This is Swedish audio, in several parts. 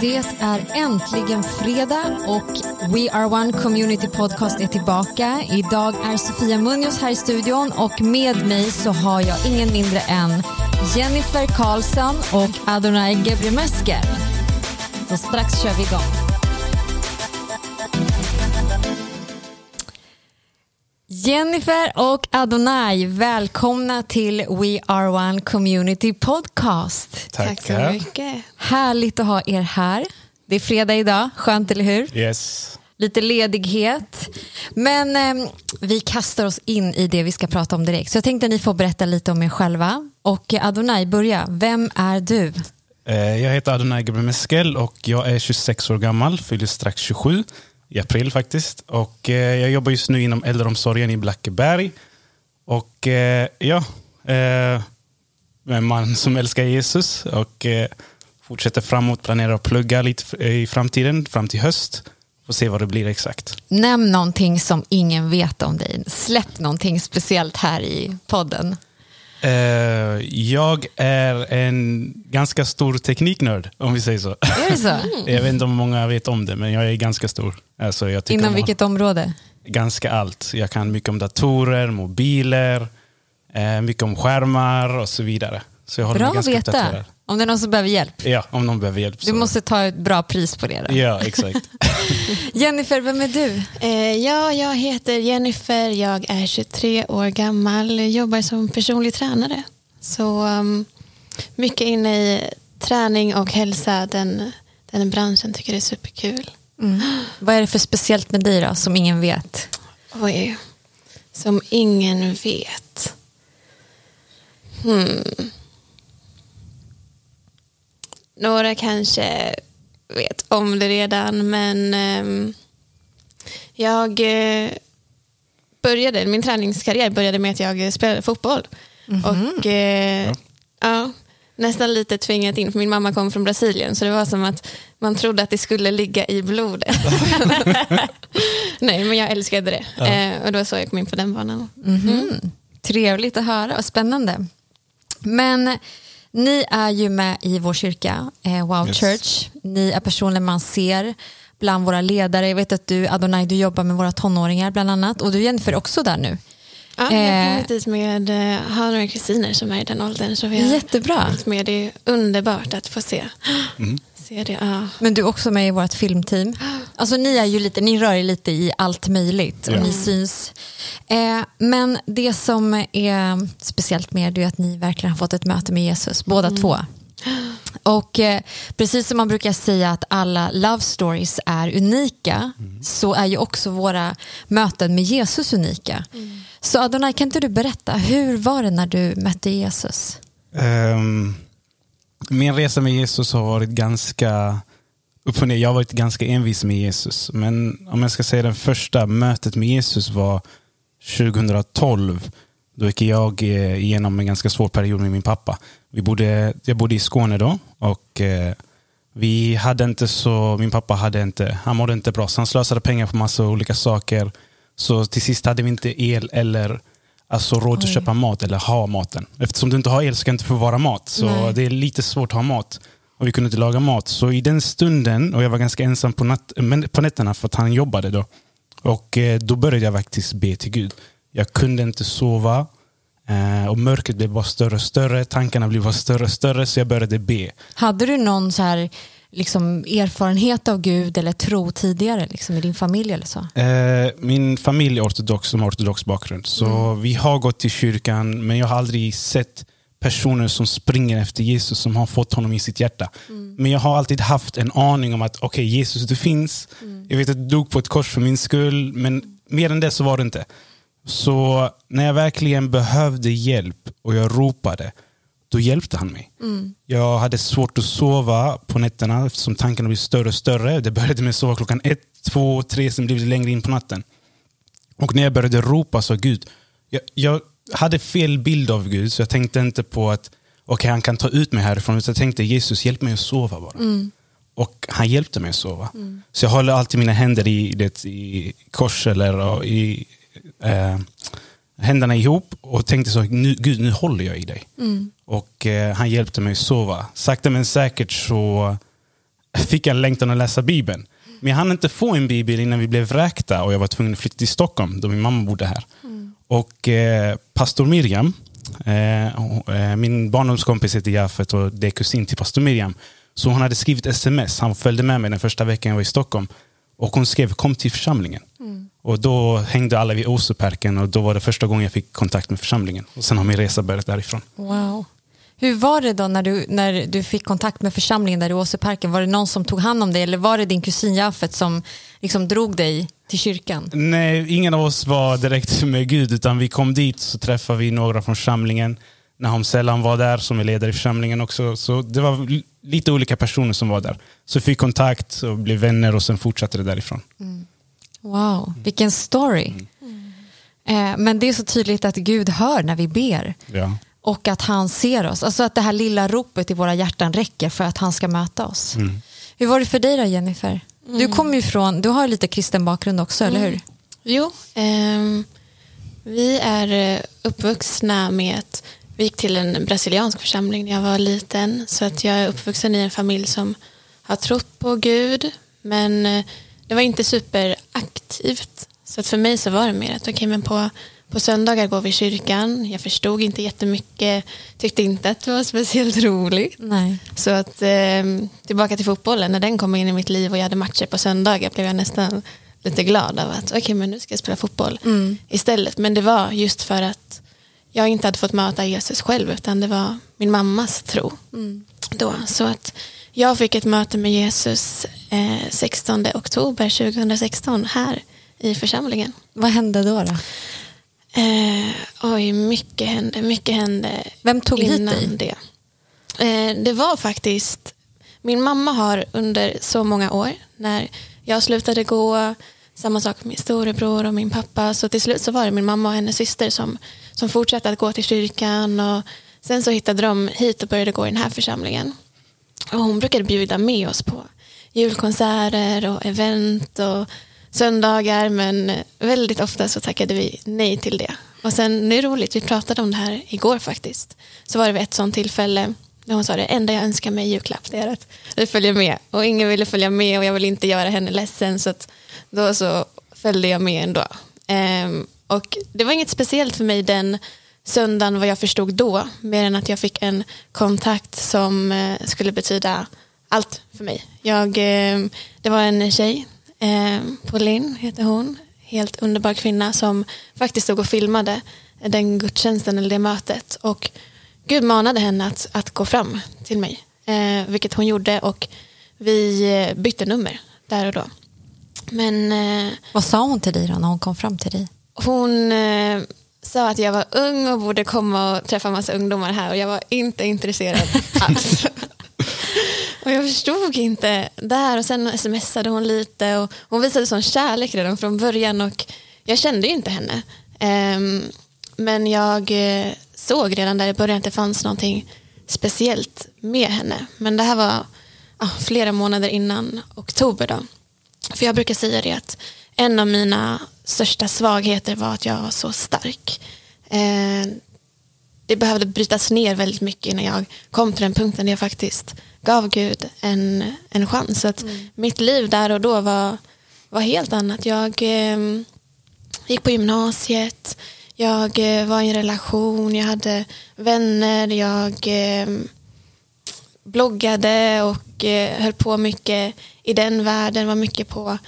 Det är äntligen fredag och We Are One Community Podcast är tillbaka. Idag är Sofia Munoz här i studion och med mig så har jag ingen mindre än Jennifer Karlsson och Adonai Gebremesker. Så strax kör vi igång. Jennifer och Adonai, välkomna till We Are One Community Podcast. Tack så mycket. Härligt att ha er här. Det är fredag idag, skönt eller hur? Yes. Lite ledighet. Men eh, vi kastar oss in i det vi ska prata om direkt. Så jag tänkte att ni får berätta lite om er själva. Och Adonai, börja. Vem är du? Eh, jag heter Adonai Gebremeskel och jag är 26 år gammal, fyller strax 27 i april faktiskt. Och eh, jag jobbar just nu inom äldreomsorgen i Blackeberg. Och eh, ja, eh, en man som älskar Jesus och eh, fortsätter framåt, planerar att plugga lite i framtiden, fram till höst. Får se vad det blir exakt. Nämn någonting som ingen vet om dig. Släpp någonting speciellt här i podden. Uh, jag är en ganska stor tekniknörd, om vi säger så. Är det så? jag vet inte om många vet om det, men jag är ganska stor. Alltså, Inom vilket område? Ganska allt. Jag kan mycket om datorer, mobiler, uh, mycket om skärmar och så vidare. Så jag håller Bra att veta. Om det är någon som behöver hjälp. Ja, om någon behöver hjälp. Du så. måste ta ett bra pris på det. Då. Ja, exakt. Jennifer, vem är du? Eh, ja, jag heter Jennifer, jag är 23 år gammal, jobbar som personlig tränare. Så um, mycket inne i träning och hälsa, den, den branschen tycker det är superkul. Mm. Vad är det för speciellt med dig då, som ingen vet? Oj, som ingen vet. Hmm. Några kanske vet om det redan, men um, jag uh, började, min träningskarriär började med att jag spelade fotboll. Mm -hmm. Och uh, ja. ja. nästan lite tvingat in, för min mamma kom från Brasilien, så det var som att man trodde att det skulle ligga i blodet. Nej, men jag älskade det. Ja. Uh, och det var så jag kom in på den banan. Mm -hmm. Trevligt att höra, och spännande. Men ni är ju med i vår kyrka, eh, Wow yes. Church. Ni är personer man ser bland våra ledare. Jag vet att du, Adonai, du jobbar med våra tonåringar bland annat. Och du jämför också där nu. Ja, jag har kommit dit med eh, har några kusiner som är i den åldern. Så vi har Jättebra. Med. Det är underbart att få se. Mm. se det. Ja. Men du är också med i vårt filmteam. Alltså ni, är ju lite, ni rör er lite i allt möjligt och ja. ni syns. Eh, men det som är speciellt med er är att ni verkligen har fått ett möte med Jesus, båda mm. två. Och eh, precis som man brukar säga att alla love stories är unika mm. så är ju också våra möten med Jesus unika. Mm. Så Adonai, kan inte du berätta, hur var det när du mötte Jesus? Um, min resa med Jesus har varit ganska upp och ner. Jag har varit ganska envis med Jesus. Men om jag ska säga det första mötet med Jesus var 2012. Då gick jag eh, igenom en ganska svår period med min pappa. Vi bodde, jag bodde i Skåne då och eh, vi hade inte så, min pappa hade inte, han mådde inte bra så han slösade pengar på massa olika saker. Så till sist hade vi inte el eller alltså råd Oj. att köpa mat eller ha maten. Eftersom du inte har el så kan du inte förvara mat. Så Nej. det är lite svårt att ha mat. Och vi kunde inte laga mat. Så i den stunden, och jag var ganska ensam på, natt, på nätterna för att han jobbade då. Och eh, då började jag faktiskt be till Gud. Jag kunde inte sova. Eh, och mörkret blev bara större och större. Tankarna blev bara större och större. Så jag började be. Hade du någon så här liksom erfarenhet av Gud eller tro tidigare liksom, i din familj? eller så? Eh, min familj är ortodox, som har ortodox bakgrund. Så mm. vi har gått till kyrkan, men jag har aldrig sett personer som springer efter Jesus, som har fått honom i sitt hjärta. Mm. Men jag har alltid haft en aning om att okej, okay, Jesus du finns. Mm. Jag vet att du dog på ett kors för min skull, men mer än det så var det inte. Så när jag verkligen behövde hjälp och jag ropade, då hjälpte han mig. Mm. Jag hade svårt att sova på nätterna eftersom tankarna blev större och större. Det började med att sova klockan ett, två, tre, sen blev det längre in på natten. Och när jag började ropa sa Gud, jag, jag hade fel bild av Gud så jag tänkte inte på att okay, han kan ta ut mig härifrån. Utan jag tänkte Jesus hjälp mig att sova bara. Mm. Och han hjälpte mig att sova. Mm. Så jag håller alltid mina händer i, det, i kors eller i eh, händerna ihop och tänkte så, nu, Gud nu håller jag i dig. Mm. Och eh, han hjälpte mig att sova. Sakta men säkert så fick jag längtan att läsa Bibeln. Men jag hann inte få en bibel innan vi blev vräkta och jag var tvungen att flytta till Stockholm då min mamma bodde här. Och eh, pastor Miriam, eh, eh, min barndomskompis heter Jafet och det är kusin till pastor Miriam. Så hon hade skrivit sms, han följde med mig den första veckan jag var i Stockholm. Och hon skrev kom till församlingen. Och då hängde alla vid Åseparken och då var det första gången jag fick kontakt med församlingen. Och sen har min resa börjat därifrån. Wow. Hur var det då när du, när du fick kontakt med församlingen där i Åseparken? Var det någon som tog hand om dig eller var det din kusin Jaffet som liksom drog dig till kyrkan? Nej, ingen av oss var direkt med Gud utan vi kom dit så träffade vi några från församlingen. Nahom Sellan var där som är ledare i församlingen också. Så det var li- lite olika personer som var där. Så fick kontakt och blev vänner och sen fortsatte det därifrån. Wow, vilken story. Eh, men det är så tydligt att Gud hör när vi ber. Ja. Och att han ser oss. Alltså att det här lilla ropet i våra hjärtan räcker för att han ska möta oss. Hur var det för dig då Jennifer? Du kommer ju från, du har lite kristen bakgrund också, eller hur? Jo, ehm, vi är eh, uppvuxna med att vi gick till en brasiliansk församling när jag var liten. Så att jag är uppvuxen i en familj som har trott på Gud. Men eh, det var inte superaktivt. Så att för mig så var det mer att okej, men på, på söndagar går vi i kyrkan. Jag förstod inte jättemycket. Tyckte inte att det var speciellt roligt. Nej. Så att eh, tillbaka till fotbollen, när den kom in i mitt liv och jag hade matcher på söndagar blev jag nästan lite glad av att okej men nu ska jag spela fotboll istället. Men det var just för att jag inte hade fått möta Jesus själv utan det var min mammas tro. Då. Så att jag fick ett möte med Jesus eh, 16 oktober 2016 här i församlingen. Vad hände då? då? Eh, oj, mycket hände. Mycket hände Vem tog hit innan dig? det. Eh, det var faktiskt... Min mamma har under så många år, när jag slutade gå, samma sak med min storebror och min pappa, så till slut så var det min mamma och hennes syster som, som fortsatte att gå till kyrkan och sen så hittade de hit och började gå i den här församlingen. Och hon brukade bjuda med oss på julkonserter och event och söndagar men väldigt ofta så tackade vi nej till det. Och sen, nu är det roligt, vi pratade om det här igår faktiskt. Så var det vid ett sånt tillfälle när hon sa det enda jag önskar mig i julklapp det är att du följer med. Och ingen ville följa med och jag ville inte göra henne ledsen så att då så följde jag med ändå. Ehm, och det var inget speciellt för mig den söndagen vad jag förstod då mer än att jag fick en kontakt som eh, skulle betyda allt för mig. Jag, eh, det var en tjej, eh, Pauline heter hon, helt underbar kvinna som faktiskt stod och filmade den gudstjänsten eller det mötet. Och Gud manade henne att, att gå fram till mig, vilket hon gjorde och vi bytte nummer där och då. Men Vad sa hon till dig då när hon kom fram till dig? hon sa att jag var ung och borde komma och träffa massa ungdomar här och jag var inte intresserad alls. och jag förstod inte där och sen smsade hon lite och hon visade sån kärlek redan från början och jag kände ju inte henne. Ehm, men jag eh, såg redan där i början att det fanns någonting speciellt med henne. Men det här var ja, flera månader innan oktober då. För jag brukar säga det att en av mina största svagheter var att jag var så stark. Eh, det behövde brytas ner väldigt mycket innan jag kom till den punkten där jag faktiskt gav Gud en, en chans. Så att Mitt liv där och då var, var helt annat. Jag eh, gick på gymnasiet, jag eh, var i en relation, jag hade vänner, jag eh, bloggade och eh, höll på mycket i den världen, var mycket på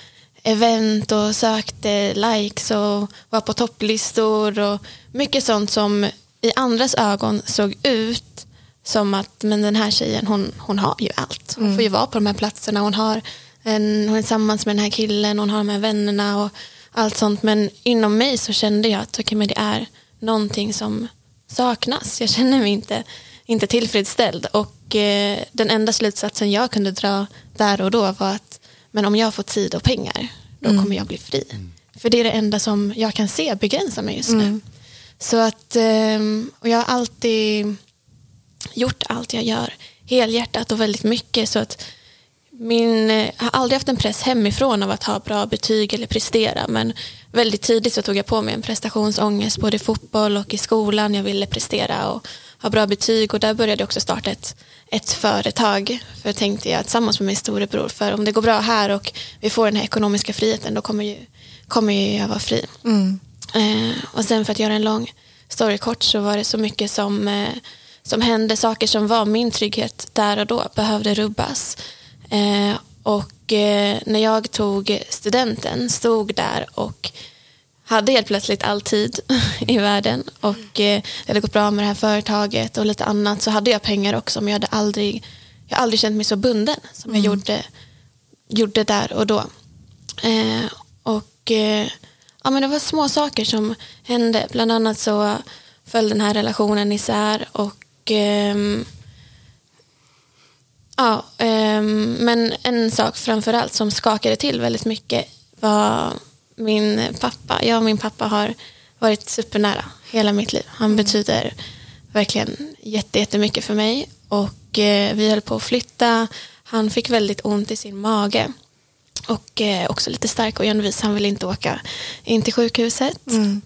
event och sökte likes och var på topplistor och mycket sånt som i andras ögon såg ut som att men den här tjejen hon, hon har ju allt. Hon får ju vara på de här platserna, hon, har en, hon är tillsammans med den här killen, hon har de här vännerna och allt sånt. Men inom mig så kände jag att okay, men det är någonting som saknas. Jag känner mig inte, inte tillfredsställd. Och eh, den enda slutsatsen jag kunde dra där och då var att men om jag får tid och pengar, då kommer jag bli fri. För det är det enda som jag kan se begränsar mig just nu. Så att, ehm, och jag har alltid gjort allt jag gör helhjärtat och väldigt mycket. Så att min, jag har aldrig haft en press hemifrån av att ha bra betyg eller prestera. Men väldigt tidigt så tog jag på mig en prestationsångest både i fotboll och i skolan. Jag ville prestera och ha bra betyg och där började jag också starta ett, ett företag. För jag tänkte jag tillsammans med min storebror, för om det går bra här och vi får den här ekonomiska friheten då kommer, ju, kommer ju jag vara fri. Mm. Eh, och sen för att göra en lång story kort så var det så mycket som, eh, som hände, saker som var min trygghet där och då behövde rubbas. Eh, och eh, när jag tog studenten, stod där och hade helt plötsligt all tid i världen och eh, det hade gått bra med det här företaget och lite annat så hade jag pengar också men jag hade aldrig, jag hade aldrig känt mig så bunden som Mm. jag gjorde, gjorde där och då. Eh, och eh, ja, men det var små saker som hände. Bland annat så föll den här relationen isär och ehm, ja, ehm, men en sak framför allt som skakade till väldigt mycket var min pappa. Jag och min pappa har varit supernära hela mitt liv. Han betyder verkligen jätte, jättemycket för mig och eh, vi höll på att flytta. Han fick väldigt ont i sin mage och eh, också lite stark och envis. Han ville inte åka in till sjukhuset.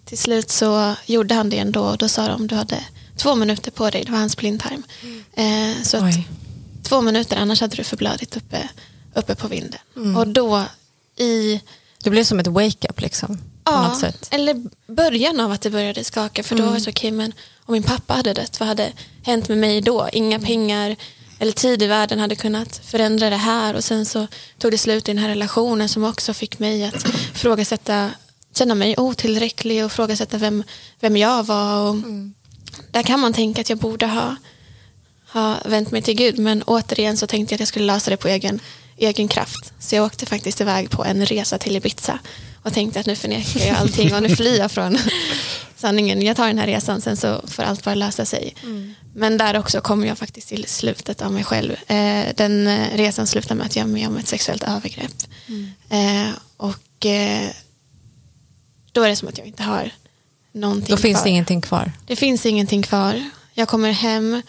Till slut så gjorde han det ändå och då sa de du hade två minuter på dig. Det var hans blindtarm. Eh, så två minuter annars hade du förblödigt uppe, uppe på vinden. Och då i Det blev som ett wake-up liksom. På något sätt. eller början av att det började skaka. För då var det så, okej, men om min pappa hade dött, vad hade hänt med mig då? Inga pengar eller tid i världen hade kunnat förändra det här. Och sen så tog det slut i den här relationen som också fick mig att frågasätta, känna mig otillräcklig och frågasätta vem, vem jag var. Och Där kan man tänka att jag borde ha, ha vänt mig till Gud. Men återigen så tänkte jag att jag skulle lösa det på egen, egen kraft. Så jag åkte faktiskt iväg på en resa till Ibiza och tänkte att nu förnekar jag allting och nu flyr jag från sanningen. Jag tar den här resan, sen så får allt bara lösa sig. Men där också kom jag faktiskt till slutet av mig själv. Eh, den eh, resan slutade med att jag var med om ett sexuellt övergrepp. Eh, och då är det som att jag inte har någonting Då finns kvar. det ingenting kvar. Det finns ingenting kvar. Jag kommer hem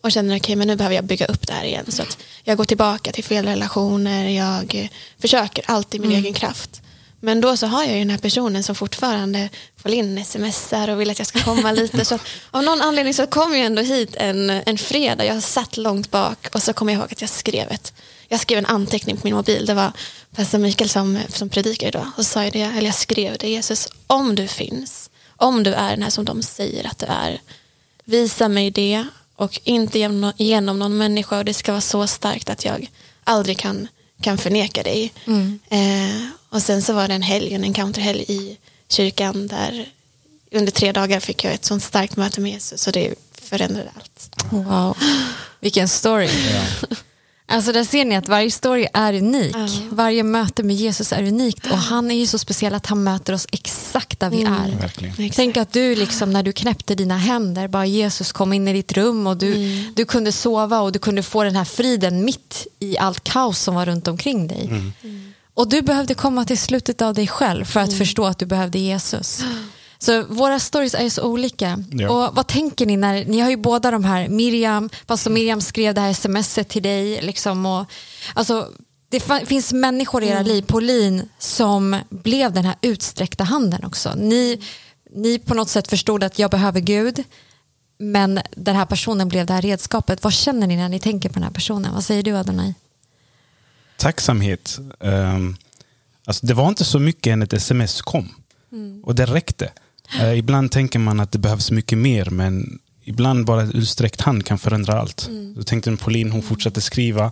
och känner okej, men nu behöver jag bygga upp det här igen. Så att jag går tillbaka till fel relationer. Jag försöker alltid min egen kraft. Men då så har jag ju den här personen som fortfarande får in smsar och vill att jag ska komma lite. Så av någon anledning så kom jag ändå hit en, en fredag. Jag satt långt bak och så kommer jag ihåg att jag skrev ett jag skrev en anteckning på min mobil. Det var pastor Mikael som, som predikade idag. Och så sa jag det, eller jag skrev det. Jesus, om du finns, om du är den här som de säger att du är, visa mig det och inte genom, genom någon människa och det ska vara så starkt att jag aldrig kan, kan förneka dig. Eh, och sen så var det en helg, en encounterhelg i kyrkan där under tre dagar fick jag ett sånt starkt möte med Jesus och det förändrade allt. Wow. Vilken story. Alltså där ser ni att varje story är unik. Ja. Varje möte med Jesus är unikt och han är ju så speciell att han möter oss exakt där vi Mm. är. Verkligen. Tänk att du liksom när du knäppte dina händer, bara Jesus kom in i ditt rum och du, Mm. du kunde sova och du kunde få den här friden mitt i allt kaos som var runt omkring dig. Mm. Och du behövde komma till slutet av dig själv för att Mm. förstå att du behövde Jesus. Så våra stories är ju så olika. Ja. Och vad tänker ni när, ni har ju båda de här, Miriam, pastor Miriam skrev det här smset till dig. Liksom, och, alltså, det finns människor i era liv, Pauline, som blev den här utsträckta handen också. Ni, ni på något sätt förstod att jag behöver Gud, men den här personen blev det här redskapet. Vad känner ni när ni tänker på den här personen? Vad säger du Adonai? Tacksamhet. Um, alltså det var inte så mycket än ett sms kom. Och det räckte. Eh, ibland tänker man att det behövs mycket mer, men ibland bara en utsträckt hand kan förändra allt. Då tänkte Pauline, hon fortsatte skriva.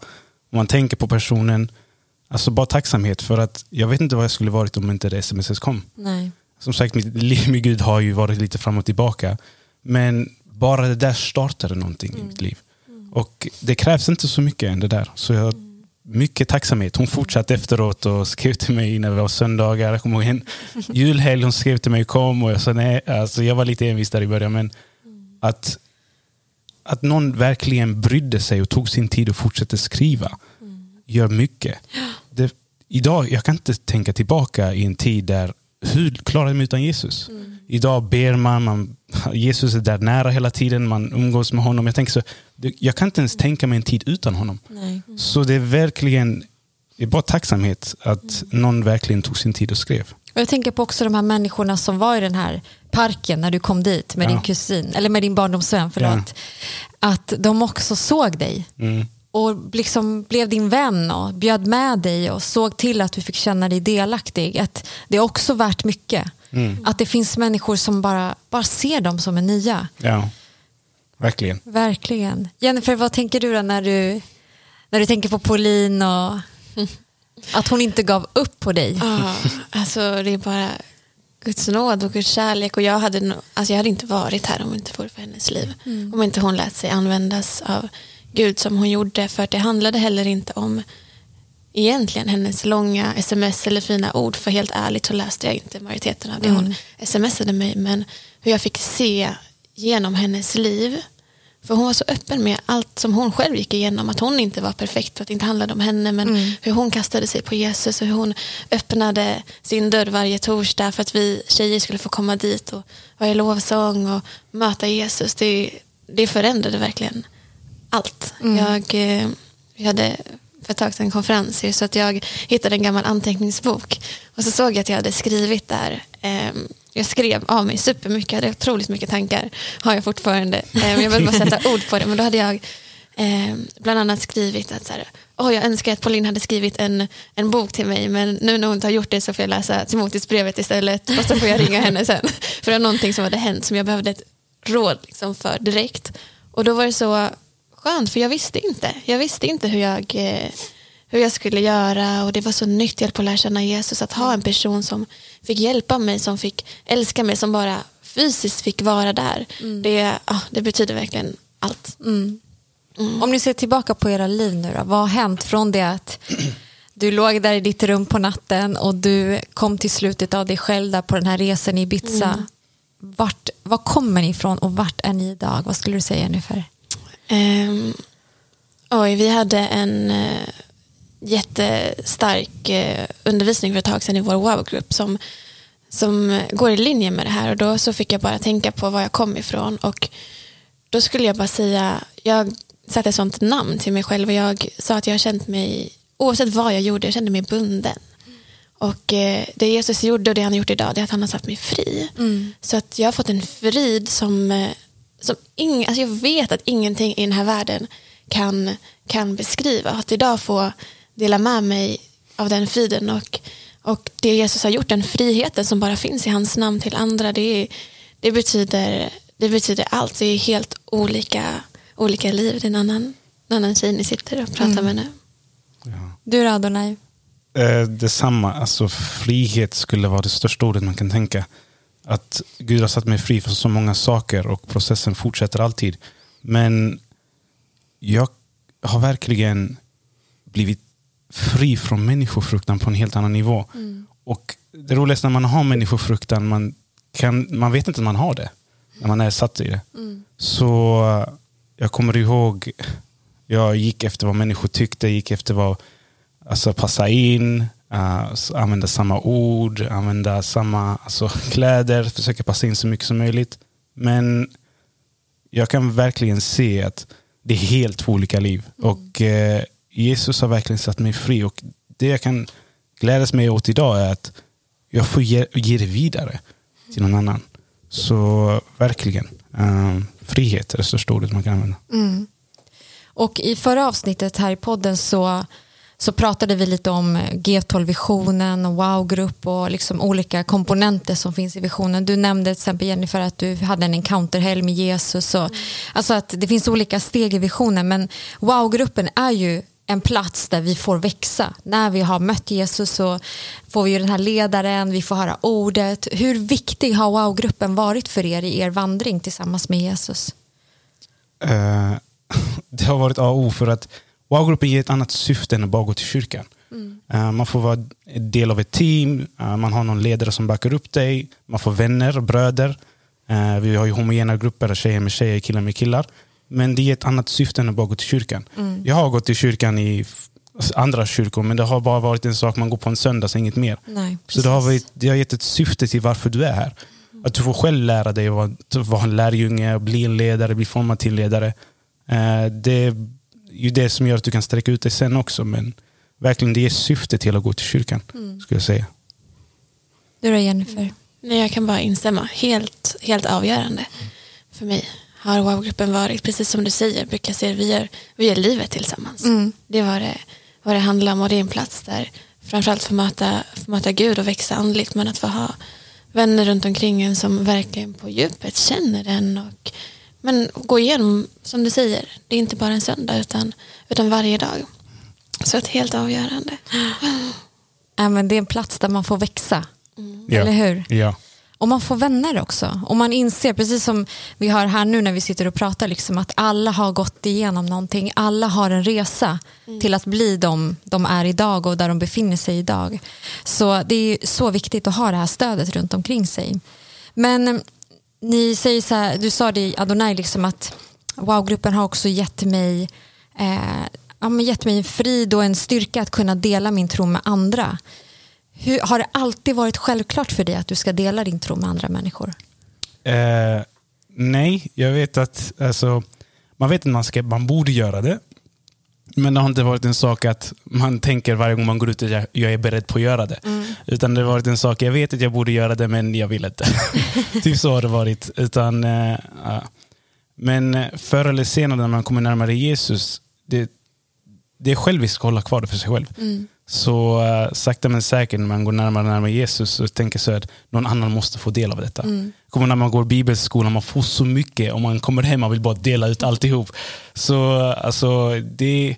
Om man tänker på personen, alltså bara tacksamhet. För att jag vet inte vad jag skulle varit om inte det sms kom. Nej. Som sagt, mitt liv med Gud har ju varit lite fram och tillbaka. Men bara det där startade någonting i mitt liv. Och det krävs inte så mycket än det där. Så jag, mycket tacksamhet. Hon fortsatte efteråt och skrev till mig när det var söndagar. Jag kommer ihåg julhelg hon skrev till mig kom och jag sa nej. Alltså jag var lite envis där i början. Men att, att någon verkligen brydde sig och tog sin tid och fortsatte skriva gör mycket. Det, idag, jag kan inte tänka tillbaka i en tid där hur klarade jag mig utan Jesus? Idag ber man, man, Jesus är där nära hela tiden, man umgås med honom. Jag, tänker så, jag kan inte ens tänka mig en tid utan honom. Nej. Så det är verkligen det är bara tacksamhet att någon verkligen tog sin tid och skrev. Och jag tänker på också de här människorna som var i den här parken när du kom dit med Ja. din kusin, eller med din barndomsvän, förlåt. Att de också såg dig Mm. Och liksom blev din vän och bjöd med dig och såg till att du fick känna dig delaktig. Att det är också värt mycket. Mm. Att det finns människor som bara, bara ser dem som är nya. Ja, verkligen. Verkligen. Jennifer, vad tänker du då när du, när du tänker på Pauline och att hon inte gav upp på dig? Ja, alltså det är bara Guds nåd och Guds kärlek. Och jag hade, alltså jag hade inte varit här om inte vore för hennes liv. Om inte hon lät sig användas av Gud som hon gjorde. För att det handlade heller inte om egentligen hennes långa sms eller fina ord. För helt ärligt så läste jag inte majoriteten av det hon smsade mig. Men hur jag fick se genom hennes liv. För hon var så öppen med allt som hon själv gick igenom. Att hon inte var perfekt och att det inte handlade om henne. Men hur hon kastade sig på Jesus och hur hon öppnade sin dörr varje torsdag för att vi tjejer skulle få komma dit och vara i lovsång och möta Jesus. Det, det förändrade verkligen allt. Jag, eh, vi hade för ett tag sedan konferenser så att jag hittade en gammal anteckningsbok och så såg jag att jag hade skrivit där ehm, jag skrev av mig supermycket, jag hade otroligt mycket tankar, har jag fortfarande. Ehm, jag behöver bara sätta ord på det, men då hade jag ehm, bland annat skrivit att så här, Åh, jag önskar att Pauline hade skrivit en, en bok till mig, men nu när hon inte har gjort det så får jag läsa Timoteusbrevet istället och så får jag ringa henne sen. För det var någonting som hade hänt som jag behövde ett råd liksom för direkt. Och då var det så skönt, för jag visste inte. Jag visste inte hur jag, eh, hur jag skulle göra och det var så nytt hjälp att lära känna Jesus. Att ha en person som fick hjälpa mig, som fick älska mig, som bara fysiskt fick vara där. Det, ja, det betyder verkligen allt. Om ni ser tillbaka på era liv nu då, vad har hänt från det att du låg där i ditt rum på natten och du kom till slutet av dig själv där på den här resan i Ibiza. Vart, var kommer ni ifrån och vart är ni idag? Vad skulle du säga ungefär? Ehm, oj, vi hade en eh, jättestark eh, undervisning för ett tag sedan i vår wow-grupp som, som går i linje med det här och då så fick jag bara tänka på var jag kom ifrån och då skulle jag bara säga, jag satte ett sånt namn till mig själv och jag sa att jag har känt mig, oavsett vad jag gjorde, jag kände mig bunden. Och eh, det Jesus gjorde och det han har gjort idag, det är att han har satt mig fri. Så att jag har fått en frid som, eh, som ing, alltså jag vet att ingenting i den här världen kan, kan beskriva. Att idag få dela med mig av den friden och, och det Jesus har gjort, den friheten som bara finns i hans namn till andra, det, är, det, betyder, det betyder allt. Det är helt olika, olika liv. Det är en annan, en annan tjej ni sitter och pratar med nu. Du då Adonai? Eh, detsamma, alltså frihet skulle vara det största ordet man kan tänka. Att Gud har satt mig fri från så många saker och processen fortsätter alltid. Men jag har verkligen blivit fri från människofruktan på en helt annan nivå. Och det roligaste när man har människofruktan, man, kan, man vet inte att man har det. När man är satt i det. Så eh, jag kommer ihåg, jag gick efter vad människor tyckte, gick efter vad alltså passa in, uh, använda samma ord, använda samma alltså, kläder, försöka passa in så mycket som möjligt. Men jag kan verkligen se att det är helt två olika liv. Och eh, Jesus har verkligen satt mig fri. Och det jag kan glädjas mig åt idag är att jag får ge, ge det vidare till någon annan. Så verkligen, eh, frihet är det största ordet man kan använda. Och i förra avsnittet här i podden så, så pratade vi lite om G12-visionen och wow-grupp och liksom olika komponenter som finns i visionen. Du nämnde till exempel Jennifer att du hade en encounterhelg med Jesus. Och, Alltså att det finns olika steg i visionen men wow-gruppen är ju en plats där vi får växa. När vi har mött Jesus så får vi ju den här ledaren, vi får höra ordet. Hur viktig har wow-gruppen varit för er i er vandring tillsammans med Jesus? Eh, det har varit A och O för att wow-gruppen ger ett annat syfte än att bara gå till kyrkan. Eh, man får vara del av ett team, eh, man har någon ledare som backar upp dig, man får vänner och bröder. Eh, vi har ju homogena grupper, tjejer med tjejer, killar med killar. Men det ger ett annat syfte än att bara gå till kyrkan. Jag har gått till kyrkan i andra kyrkor men det har bara varit en sak, man går på en söndag, så inget mer. Nej, Så det har, varit, det har gett ett syfte till varför du är här. Att du får själv lära dig att vara, en lärjunge, bli en ledare, bli formad till ledare. Det är ju det som gör att du kan sträcka ut dig sen också. Men verkligen det är syftet till att gå till kyrkan. Mm. Skulle jag säga. Du då Jennifer? Nej, jag kan bara instämma. Helt, helt avgörande för mig har wow-gruppen varit, precis som du säger, brukar säga, vi gör, vi gör livet tillsammans. Mm. Det var det, vad det handlar om och det är en plats där framförallt få möta, få möta Gud och växa andligt men att få ha vänner runt omkring en som verkligen på djupet känner en och men gå igenom, som du säger, det är inte bara en söndag utan, utan varje dag. Så ett helt avgörande. Ja, men det är en plats där man får växa. Ja. Eller hur? Ja. Och man får vänner också. Och man inser, precis som vi har här nu när vi sitter och pratar, liksom, att alla har gått igenom någonting. Alla har en resa till att bli de de är idag och där de befinner sig idag. Så det är så viktigt att ha det här stödet runt omkring sig. Men ni säger så här, du sa det i Adonai, liksom att wow-gruppen har också gett mig, eh, ja, men gett mig en frid och en styrka att kunna dela min tro med andra. Hur, har det alltid varit självklart för dig att du ska dela din tro med andra människor? Eh, nej, jag vet att alltså, man vet att man, ska, man borde göra det. Men det har inte varit en sak att man tänker varje gång man går ut att jag, jag är beredd på att göra det. Utan det har varit en sak, jag vet att jag borde göra det men jag vill inte. typ så har det varit. Utan, ja. Men eh, förr eller senare när man kommer närmare Jesus, det, det är själviskt att hålla kvar det för sig själv. Så uh, sakta men säkert när man går närmare och närmare Jesus så tänker så att någon annan måste få del av detta. Kommer när man går bibelskolan, man får så mycket och man kommer hem och vill bara dela ut alltihop. Så uh, alltså, det,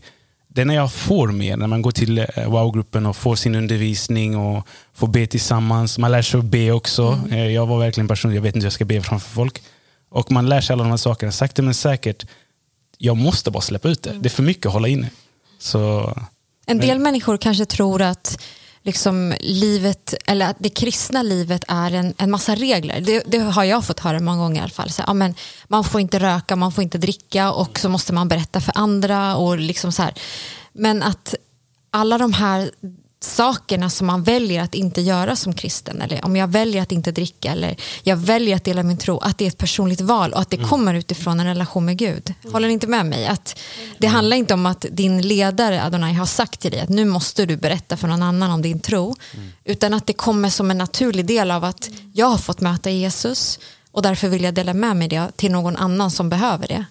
det är när jag får mer, när man går till uh, wow-gruppen och får sin undervisning och får be tillsammans. Man lär sig att be också. Eh, Jag var verkligen en person, jag vet inte hur jag ska be framför folk. Och man lär sig alla de här sakerna. Sakta men säkert, jag måste bara släppa ut det. Det är för mycket att hålla inne. Så En del människor kanske tror att liksom livet, eller att det kristna livet är en, en massa regler. Det, det har jag fått höra många gånger i alla fall. Så, ja, men man får inte röka, man får inte dricka och så måste man berätta för andra. och liksom så här. Men att alla de här sakerna som man väljer att inte göra som kristen eller om jag väljer att inte dricka eller jag väljer att dela min tro, att det är ett personligt val och att det kommer utifrån en relation med Gud. Håller ni inte med mig? Att det handlar inte om att din ledare Adonai har sagt till dig att nu måste du berätta för någon annan om din tro utan att det kommer som en naturlig del av att jag har fått möta Jesus och därför vill jag dela med mig det till någon annan som behöver det.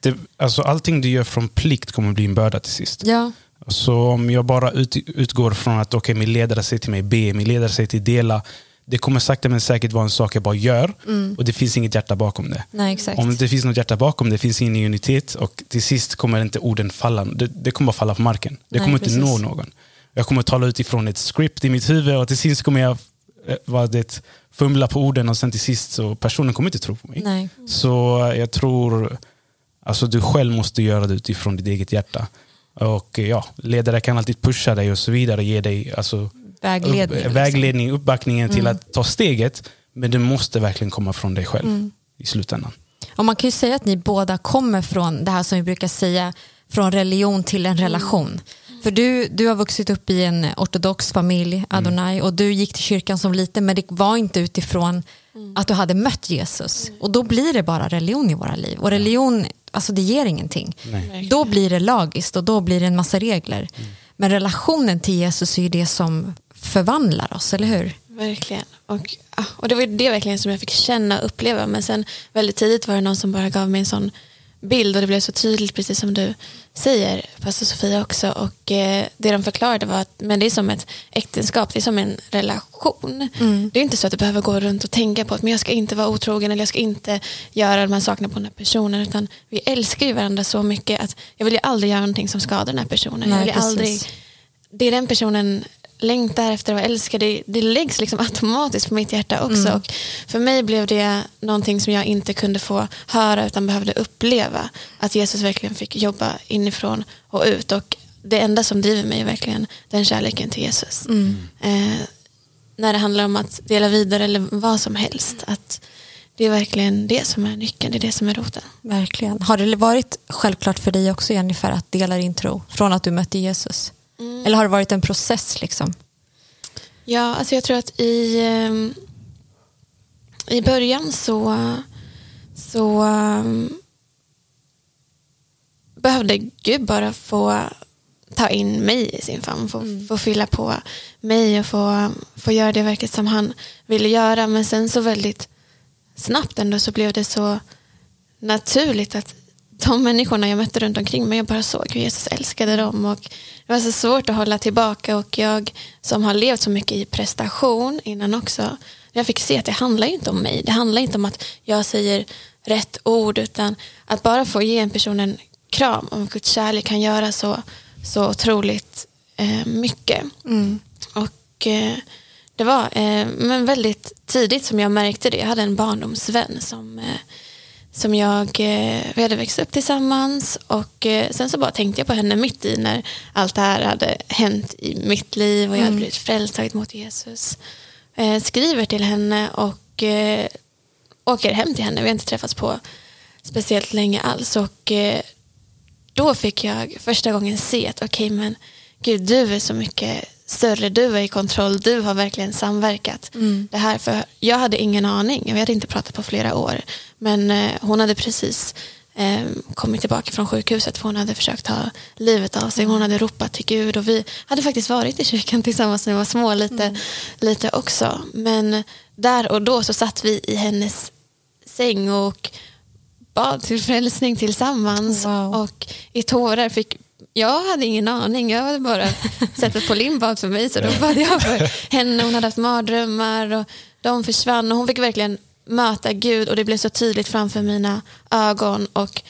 det, alltså allting du gör från plikt kommer bli en börda till sist. Ja, Så om jag bara ut, utgår från att okay, min ledare säger till mig be, min ledare säger till dela. Det kommer sakta men säkert vara en sak jag bara gör och det finns inget hjärta bakom det. nej. Om det inte finns något hjärta bakom det finns ingen unitet och till sist kommer inte orden falla. Det, det kommer bara falla på marken. Det Nej, kommer inte precis. nå någon. Jag kommer tala utifrån ett script i mitt huvud och till sist kommer jag eh, vad det, fumla på orden och sen till sist så personen kommer inte tro på mig. Nej. Så jag tror alltså du själv måste göra det utifrån ditt eget hjärta. Och eh, ja, ledare kan alltid pusha dig och så vidare, ge dig alltså, Vägledning. upp, liksom. vägledning uppbackningen till att ta steget. Men det måste verkligen komma från dig själv i slutändan. Och man kan ju säga att ni båda kommer från det här som vi brukar säga, från religion till en relation. För du, du har vuxit upp i en ortodox familj, Adonai, och du gick till kyrkan som liten, men det var inte utifrån att du hade mött Jesus. Och då blir det bara religion i våra liv. Och religion, alltså det ger ingenting. Nej. Då blir det lagiskt och då blir det en massa regler. Men relationen till Jesus är ju det som förvandlar oss, eller hur? Verkligen. Och, ja, och det var ju det verkligen som jag fick känna och uppleva. Men sen väldigt tidigt var det någon som bara gav mig en sån bild och det blev så tydligt precis som du säger, pastor Sofia också. Och eh, det de förklarade var att men det är som ett äktenskap, det är som en relation. Det är inte så att du behöver gå runt och tänka på att men jag ska inte vara otrogen eller jag ska inte göra de här sakerna på den här personen. Utan vi älskar ju varandra så mycket att jag vill ju aldrig göra någonting som skadar den här personen. Nej, jag vill precis. aldrig det den personen längtar efter att vara älskad, det, det läggs liksom automatiskt på mitt hjärta också. Mm. Och för mig blev det någonting som jag inte kunde få höra utan behövde uppleva. Att Jesus verkligen fick jobba inifrån och ut. Och det enda som driver mig är verkligen den kärleken till Jesus. Mm. Eh, när det handlar om att dela vidare eller vad som helst. Att det är verkligen det som är nyckeln, det är det som är roten. Verkligen. Har det varit självklart för dig också Jennifer att dela din tro från att du mötte Jesus? Eller har det varit en process liksom? Ja, alltså jag tror att i, ehm, i början så, så ehm, behövde Gud bara få ta in mig i sin famn, få, mm. få fylla på mig och få, få göra det verket som han ville göra. Men sen så väldigt snabbt ändå så blev det så naturligt att de människorna jag mötte runt omkring mig, jag bara såg hur Jesus älskade dem. Och det var så svårt att hålla tillbaka och jag som har levt så mycket i prestation innan också, jag fick se att det handlar inte om mig. Det handlar inte om att jag säger rätt ord utan att bara få ge en person en kram och Guds kärlek kan göra så, så otroligt eh, mycket. Mm. Och eh, det var eh, men väldigt tidigt som jag märkte det. Jag hade en barndomsvän som eh, som jag, eh, vi hade växt upp tillsammans och eh, sen så bara tänkte jag på henne mitt i när allt det här hade hänt i mitt liv och jag hade mm. blivit frälst, tagit mot Jesus. Eh, skriver till henne och åker hem till henne. Vi har inte träffats på speciellt länge alls och då fick jag första gången se att okej okay, men gud du är så mycket större, du är i kontroll, du har verkligen samverkat. Mm. Det här, för jag hade ingen aning, vi hade inte pratat på flera år. Men eh, hon hade precis eh, kommit tillbaka från sjukhuset för hon hade försökt ta livet av sig. Hon hade ropat till Gud och vi hade faktiskt varit i kyrkan tillsammans när vi var små lite, mm. lite också. Men där och då så satt vi i hennes säng och bad till frälsning tillsammans wow. och i tårar fick jag hade ingen aning. Jag hade bara sett att Pauline bad för mig så då bad jag för henne. Hon hade haft mardrömmar och de försvann och hon fick verkligen möta Gud och det blev så tydligt framför mina ögon och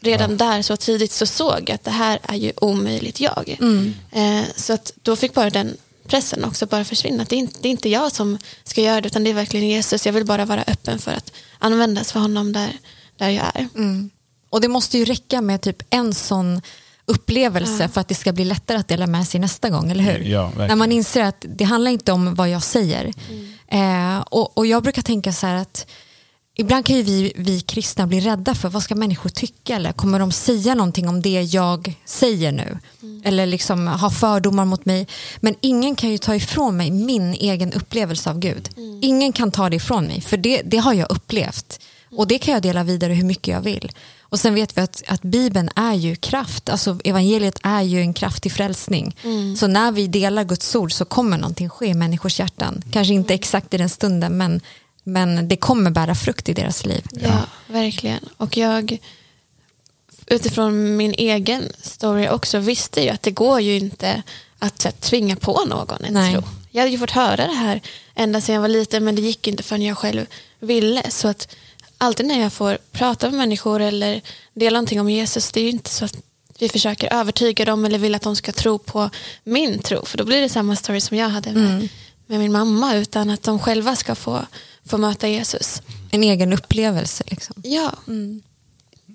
redan ja. där så tidigt så såg jag att det här är ju omöjligt jag. Mm. Eh, så att då fick bara den pressen också bara försvinna. Det är, inte, det är inte jag som ska göra det utan det är verkligen Jesus. Jag vill bara vara öppen för att användas för honom där, där jag är. Mm. Och det måste ju räcka med typ en sån upplevelse ja. för att det ska bli lättare att dela med sig nästa gång, eller hur? Ja, När man inser att det handlar inte om vad jag säger. Mm. Eh, och, och jag brukar tänka så här att Ibland kan ju vi, vi kristna bli rädda för vad ska människor tycka eller kommer de säga någonting om det jag säger nu? Mm. Eller liksom ha fördomar mot mig. Men ingen kan ju ta ifrån mig min egen upplevelse av Gud. Mm. Ingen kan ta det ifrån mig för det, det har jag upplevt. Och det kan jag dela vidare hur mycket jag vill. Och sen vet vi att, att Bibeln är ju kraft, alltså evangeliet är ju en kraftig frälsning. Mm. Så när vi delar Guds ord så kommer någonting ske i människors hjärtan. Kanske inte exakt i den stunden men, men det kommer bära frukt i deras liv. Ja, verkligen. Och jag utifrån min egen story också visste ju att det går ju inte att, att tvinga på någon en Nej. tro. Jag hade ju fått höra det här ända sedan jag var liten men det gick inte förrän jag själv ville. Så att alltid när jag får prata med människor eller dela någonting om Jesus, det är ju inte så att vi försöker övertyga dem eller vill att de ska tro på min tro. För då blir det samma story som jag hade med, mm. med min mamma. Utan att de själva ska få, få möta Jesus. En egen upplevelse. Liksom. Ja. Mm.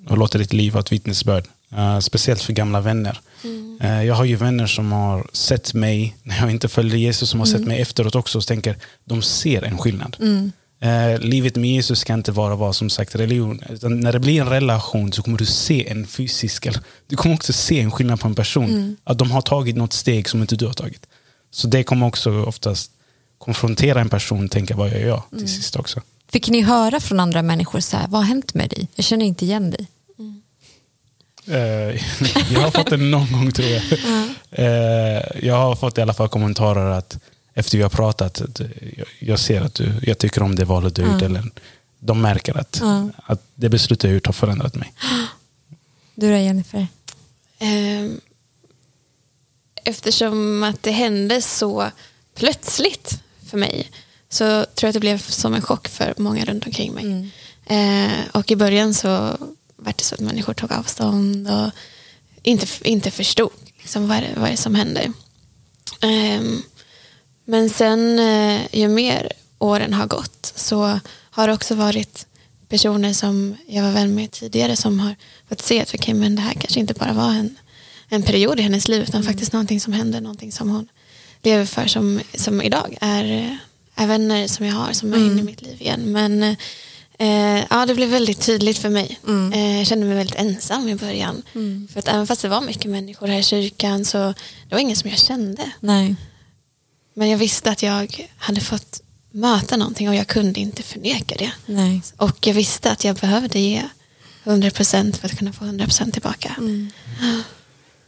Och låta ditt liv ha ett vittnesbörd. Uh, speciellt för gamla vänner. Mm. Uh, jag har ju vänner som har sett mig när jag inte följde Jesus, som har mm. sett mig efteråt också och tänker de ser en skillnad. Mm. Eh, livet med Jesus ska inte vara som sagt religion. Utan när det blir en relation så kommer du se en fysisk, du kommer också se en skillnad på en person. Mm. Att de har tagit något steg som inte du har tagit. Så det kommer också oftast konfrontera en person och tänka vad gör jag till mm. sist också. Fick ni höra från andra människor så här, vad har hänt med dig? Jag känner inte igen dig. Mm. Jag har fått det någon gång tror jag. Uh, jag har fått i alla fall kommentarer att efter vi har pratat, jag ser att du, jag tycker om det valet du har. Eller de märker att, att det beslut jag gjort har förändrat mig. Du då Jennifer? Ehm, eftersom att det hände så plötsligt för mig så tror jag att det blev som en chock för många runt omkring mig. Mm. Eh, och i början så var det så att människor tog avstånd och inte, inte förstod liksom vad, det, vad det som händer. Um, men sen eh, ju mer åren har gått så har det också varit personer som jag var vän med tidigare som har fått se att okay, men det här kanske inte bara var en, en period i hennes liv utan mm. faktiskt någonting som hände, någonting som hon lever för som, som idag är, är vänner som jag har som är mm. inne i mitt liv igen. Men eh, ja, det blev väldigt tydligt för mig. Mm. Eh, jag kände mig väldigt ensam i början. Mm. För att även fast det var mycket människor här i kyrkan så det var ingen som jag kände. Nej. Men jag visste att jag hade fått möta någonting och jag kunde inte förneka det. Nej. Och jag visste att jag behövde ge 100% för att kunna få 100% tillbaka. Mm.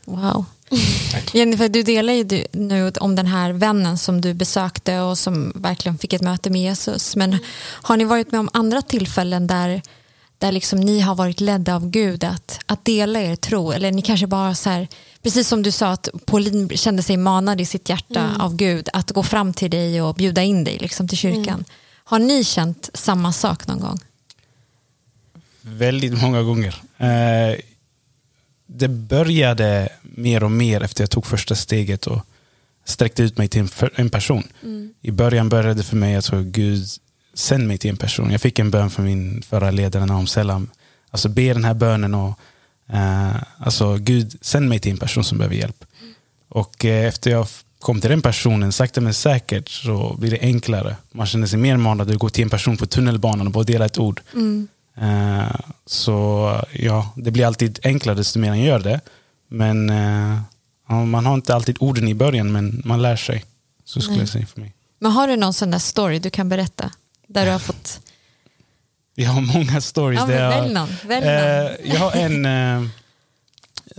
Wow. Jennifer, du delar ju nu om den här vännen som du besökte och som verkligen fick ett möte med Jesus. Men har ni varit med om andra tillfällen där, där liksom ni har varit ledda av Gud att, att dela er tro? Eller ni kanske bara så här, precis som du sa att Pauline kände sig manad i sitt hjärta av Gud att gå fram till dig och bjuda in dig liksom, till kyrkan. Har ni känt samma sak någon gång? Väldigt många gånger. Eh, det började mer och mer efter jag tog första steget och sträckte ut mig till en, för- en person. I början började det för mig att så, Gud sänd mig till en person. Jag fick en bön från min förra ledare Nahum Selam. Alltså be den här bönen och eh, alltså Gud sänd mig till en person som behöver hjälp. Och eh, efter jag kom till den personen, sakta men säkert, så blir det enklare. Man känner sig mer manad att gå till en person på tunnelbanan och bara dela ett ord. Eh, så ja, det blir alltid enklare desto mer man gör det. Men eh, man har inte alltid orden i början, men man lär sig. Så skulle Nej. jag säga för mig. Men har du någon sån där story du kan berätta? Där du har fått... Jag har många stories. Ja, där jag, välj någon. Någon. Eh, jag har en eh,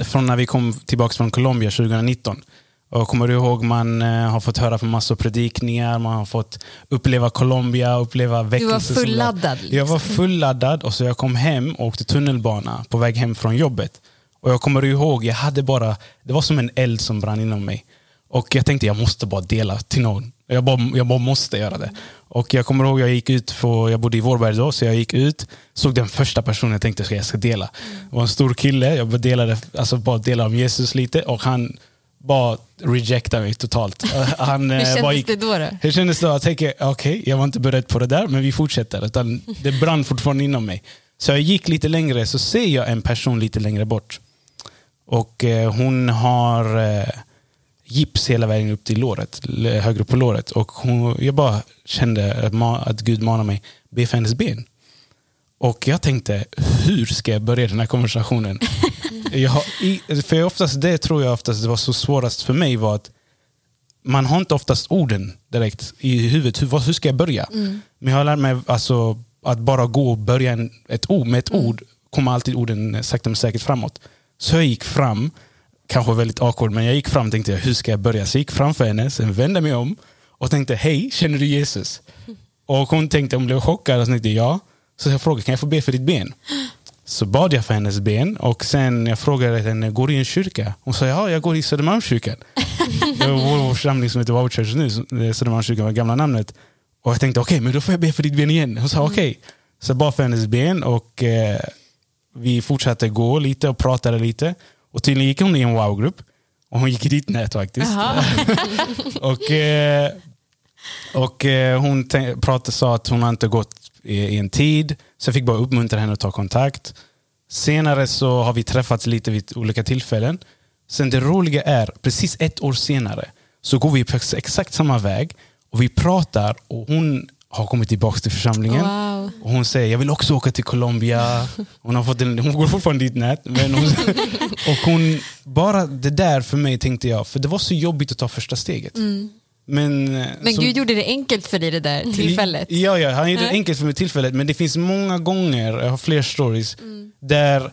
från när vi kom tillbaka från Colombia 2019. Och kommer du ihåg, man eh, har fått höra på massor av predikningar, man har fått uppleva Colombia, uppleva Du väckelse. var fulladdad. Jag var Liksom. fulladdad och så jag kom hem och åkte tunnelbana på väg hem från jobbet. Och jag kommer ihåg, jag hade bara, det var som en eld som brann inom mig. Och jag tänkte jag måste bara dela till någon. Jag bara, jag bara måste göra det. Och jag kommer ihåg, jag gick ut, på, jag bodde i Vårberg då, så jag gick ut, såg den första personen jag tänkte att jag ska dela. Det var en stor kille, jag delade, alltså bara delade om Jesus lite och han bara rejectade mig totalt. Han, Hur eh, kändes bara gick, det då? då? hur kändes det? Jag tänker, okej, jag var inte beredd på det där, men vi fortsätter. Utan det brann fortfarande inom mig. Så jag gick lite längre, så ser jag en person lite längre bort. Och eh, hon har eh, gips hela vägen upp till låret, högre upp på låret. Och hon, jag bara kände att, ma- att Gud manade mig, be för hennes ben. Och jag tänkte, hur ska jag börja den här konversationen? jag har, för oftast, det tror jag oftast det var så svårast för mig var att man har inte oftast orden direkt i huvudet. Hur, hur ska jag börja? Men jag har lärt mig alltså, att bara gå och börja en, ett ord, med ett ord kommer alltid orden sakta men säkert framåt. Så jag gick fram, kanske väldigt awkward, men jag gick fram och tänkte hur ska jag börja? Så jag gick framför henne, sen vände mig om och tänkte hej, känner du Jesus? Och hon tänkte, hon blev chockad och så tänkte ja. Så jag frågade, kan jag få be för ditt ben? Så bad jag för hennes ben och sen jag frågade henne, går du i en kyrka? Hon sa, ja jag går i Södermalmskyrkan. Det var vår, församling som heter Wow Church nu, eh, Södermalmskyrkan var gamla namnet. Och jag tänkte, okej, men då får jag be för ditt ben igen. Hon sa, okej. Så jag bad för hennes ben och eh, vi fortsatte gå lite och pratade lite. Och tydligen gick hon i en wow-grupp. Och hon gick i ditt nät faktiskt. Och eh, och eh, hon pratade, sa att hon har inte gått i, i en tid. Så jag fick bara uppmuntra henne att ta kontakt. Senare så har vi träffats lite vid olika tillfällen. Sen det roliga är, precis ett år senare så går vi på ex- exakt samma väg och vi pratar och hon har kommit tillbaka till församlingen. Wow. Och hon säger, jag vill också åka till Colombia. Hon, har fått en, hon går fortfarande dit nät. Men hon, och hon, bara det där för mig tänkte jag, för det var så jobbigt att ta första steget. Men, eh, Men som- Gud gjorde det enkelt för dig det där tillfället. Ja, ja, han gjorde det enkelt för mig tillfället. Men det finns många gånger, jag har fler stories, Mm. där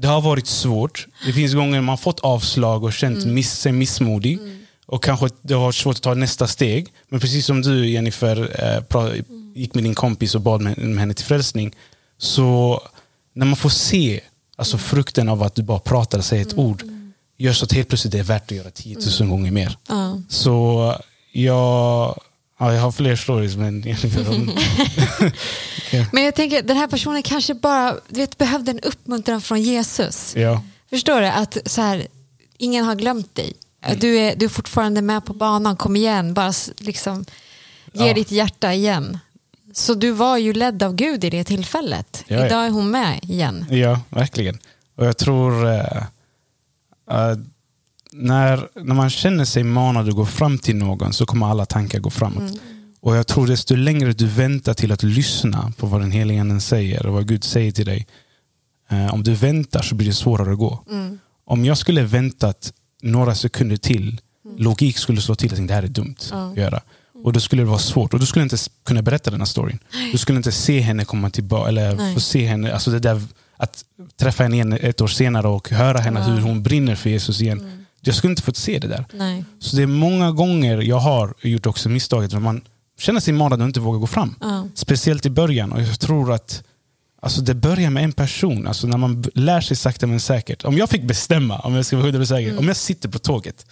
det har varit svårt. Det finns gånger man fått avslag och känt Mm. miss, sig missmodig. Och kanske det har svårt att ta nästa steg. Men precis som du Jennifer eh, gick med din kompis och bad med, henne till frälsning. Så när man får se alltså, frukten av att du bara pratar och säger ett ord. Gör så att helt plötsligt det är värt att göra 10 000 gånger mer. Ja. Så jag, ja, jag har fler stories men hon- Men jag tänker, den här personen kanske bara du vet, behövde en uppmuntran från Jesus. ja. Förstår du? Att så här, ingen har glömt dig. Du, är, du är fortfarande med på banan, kom igen. Bara liksom, ge Ja. ditt hjärta igen. Så du var ju ledd av Gud i det tillfället. Ja, ja. Idag är hon med igen. ja, verkligen. Och jag tror eh, eh, när, när man känner sig manad att gå fram till någon så kommer alla tankar gå framåt. Och jag tror desto längre du väntar till att lyssna på vad den helige anden säger och vad Gud säger till dig. Eh, om du väntar så blir det svårare att gå. Om jag skulle väntat några sekunder till, logik skulle slå till och tänkte det här är dumt att göra. Och då skulle det vara svårt. Och då skulle jag inte kunna berätta den här storyn. Du skulle inte se henne komma tillbaka, eller Nej. få se henne, alltså det där, att träffa henne igen ett år senare och höra henne hur hon brinner för Jesus igen. jag skulle inte fått se det där. Nej. Så det är många gånger jag har gjort också misstaget när man känner sig manad och inte vågar gå fram. Ja. Speciellt i början. Och jag tror att alltså det börjar med en person. Alltså när man lär sig sakta men säkert. Om jag fick bestämma, om jag ska vara 100% säker, om jag sitter på tåget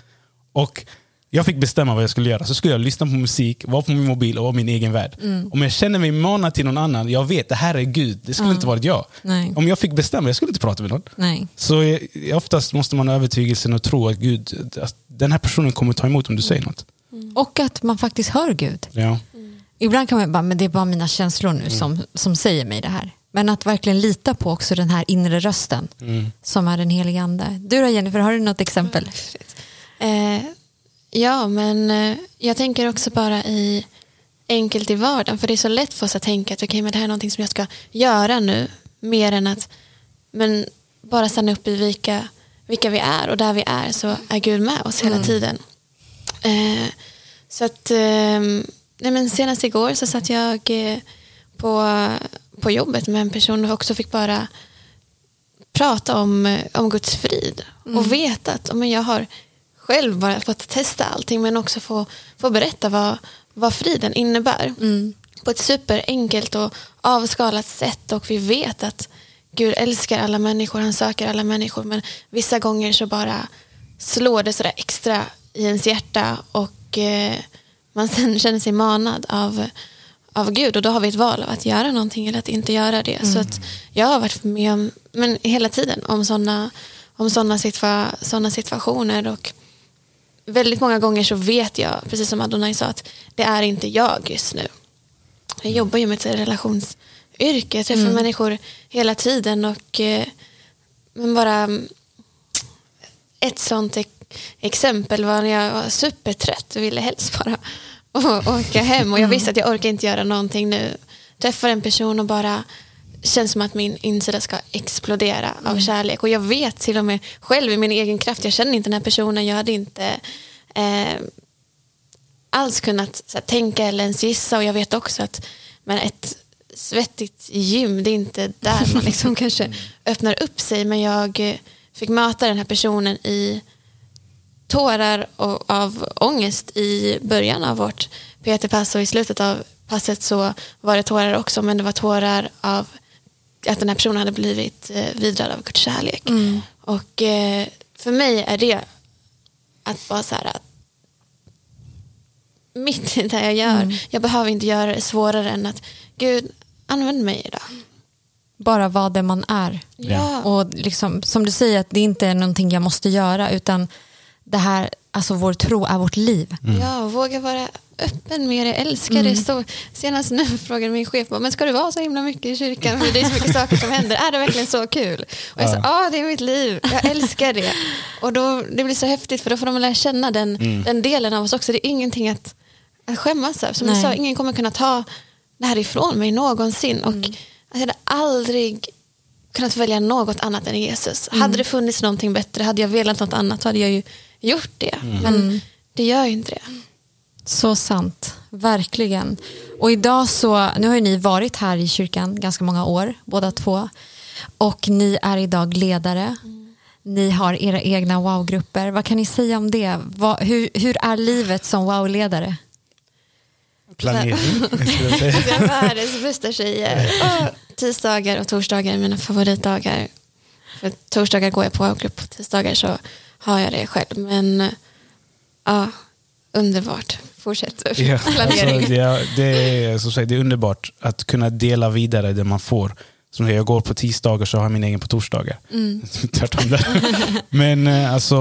och jag fick bestämma vad jag skulle göra så skulle jag lyssna på musik, vara på min mobil och vara min egen värld. Om jag känner mig manad till någon annan, jag vet det här är Gud, det skulle inte varit jag. Nej. Om jag fick bestämma, jag skulle inte prata med någon. Nej. Så eh, oftast måste man ha övertygelsen och tro att Gud, att den här personen kommer ta emot om du säger något. Och att man faktiskt hör Gud. Ja. Ibland kan man bara, men det är bara mina känslor nu som, som säger mig det här. Men att verkligen lita på också den här inre rösten som är den helige ande. Du då Jennifer, har du något exempel? Eh, ja, men eh, jag tänker också bara i enkelt i vardagen. För det är så lätt för oss att tänka att okay, men det här är någonting som jag ska göra nu. Mer än att men bara stanna upp i vilka, vilka vi är. Och där vi är så är Gud med oss hela tiden. Eh, så att eh, nej men senast igår så satt jag eh, på, på jobbet med en person och också fick bara prata om, eh, om Guds frid och veta att men jag har själv bara fått testa allting men också få, få berätta vad, vad friden innebär. På ett superenkelt och avskalat sätt och vi vet att Gud älskar alla människor, han söker alla människor men vissa gånger så bara slår det sådär extra i ens hjärta och eh, man sen känner sig manad av, av Gud och då har vi ett val av att göra någonting eller att inte göra det. Så att jag har varit med om, men hela tiden om sådana om såna situa, såna situationer. Och väldigt många gånger så vet jag, precis som Adonai sa, att det är inte jag just nu. Jag jobbar ju med ett relationsyrke, jag träffar människor hela tiden. Och eh, men bara mm, ett sånt exempel var när jag var supertrött och ville helst bara å- åka hem. Och jag visste att jag orkar inte göra någonting nu. Träffar en person och bara känns som att min insida ska explodera av kärlek. Och jag vet till och med själv i min egen kraft, jag känner inte den här personen, jag hade inte eh, alls kunnat här, tänka eller ens gissa. Och jag vet också att men ett svettigt gym, det är inte där man liksom kanske öppnar upp sig. Men jag fick möta den här personen i tårar och, av ångest i början av vårt PT-pass och i slutet av passet så var det tårar också men det var tårar av att den här personen hade blivit eh, vidrad av Guds kärlek. Och eh, för mig är det att bara så här att mitt i det jag gör, jag behöver inte göra det svårare än att Gud, använd mig idag. Bara vara det man är. Ja. Och liksom, som du säger, att det inte är någonting jag måste göra utan det här, alltså vår tro är vårt liv. Ja, och våga vara öppen med det, älska det. Så, senast nu frågade min chef, men ska du vara så himla mycket i kyrkan? För det är så mycket saker som händer. Är det verkligen så kul? Och jag sa, ja det är mitt liv, jag älskar det. Och då, det blir så häftigt för då får de lära känna den, den delen av oss också. Det är ingenting att, att skämmas över. Som Nej. jag sa, ingen kommer kunna ta det här ifrån mig någonsin. Och alltså, jag hade aldrig kunnat välja något annat än Jesus. Hade det funnits någonting bättre, hade jag velat något annat hade jag ju gjort det. Men det gör ju inte det. Så sant, verkligen. Och idag så, nu har ju ni varit här i kyrkan ganska många år, båda två. Och ni är idag ledare. Ni har era egna wow-grupper. Vad kan ni säga om det? Vad, hur, hur är livet som wow-ledare? Planering, skulle jag säga. Jag världens bästa tjejer. Och tisdagar och torsdagar är mina favoritdagar. För torsdagar går jag på grupp, på tisdagar så har jag det själv. Men ja, underbart. Fortsätt. Ja, alltså, det, är, det, är, som sagt, det är underbart att kunna dela vidare det man får. Som jag går på tisdagar så har jag min egen på torsdagar. Tvärtom där. Men eh, alltså,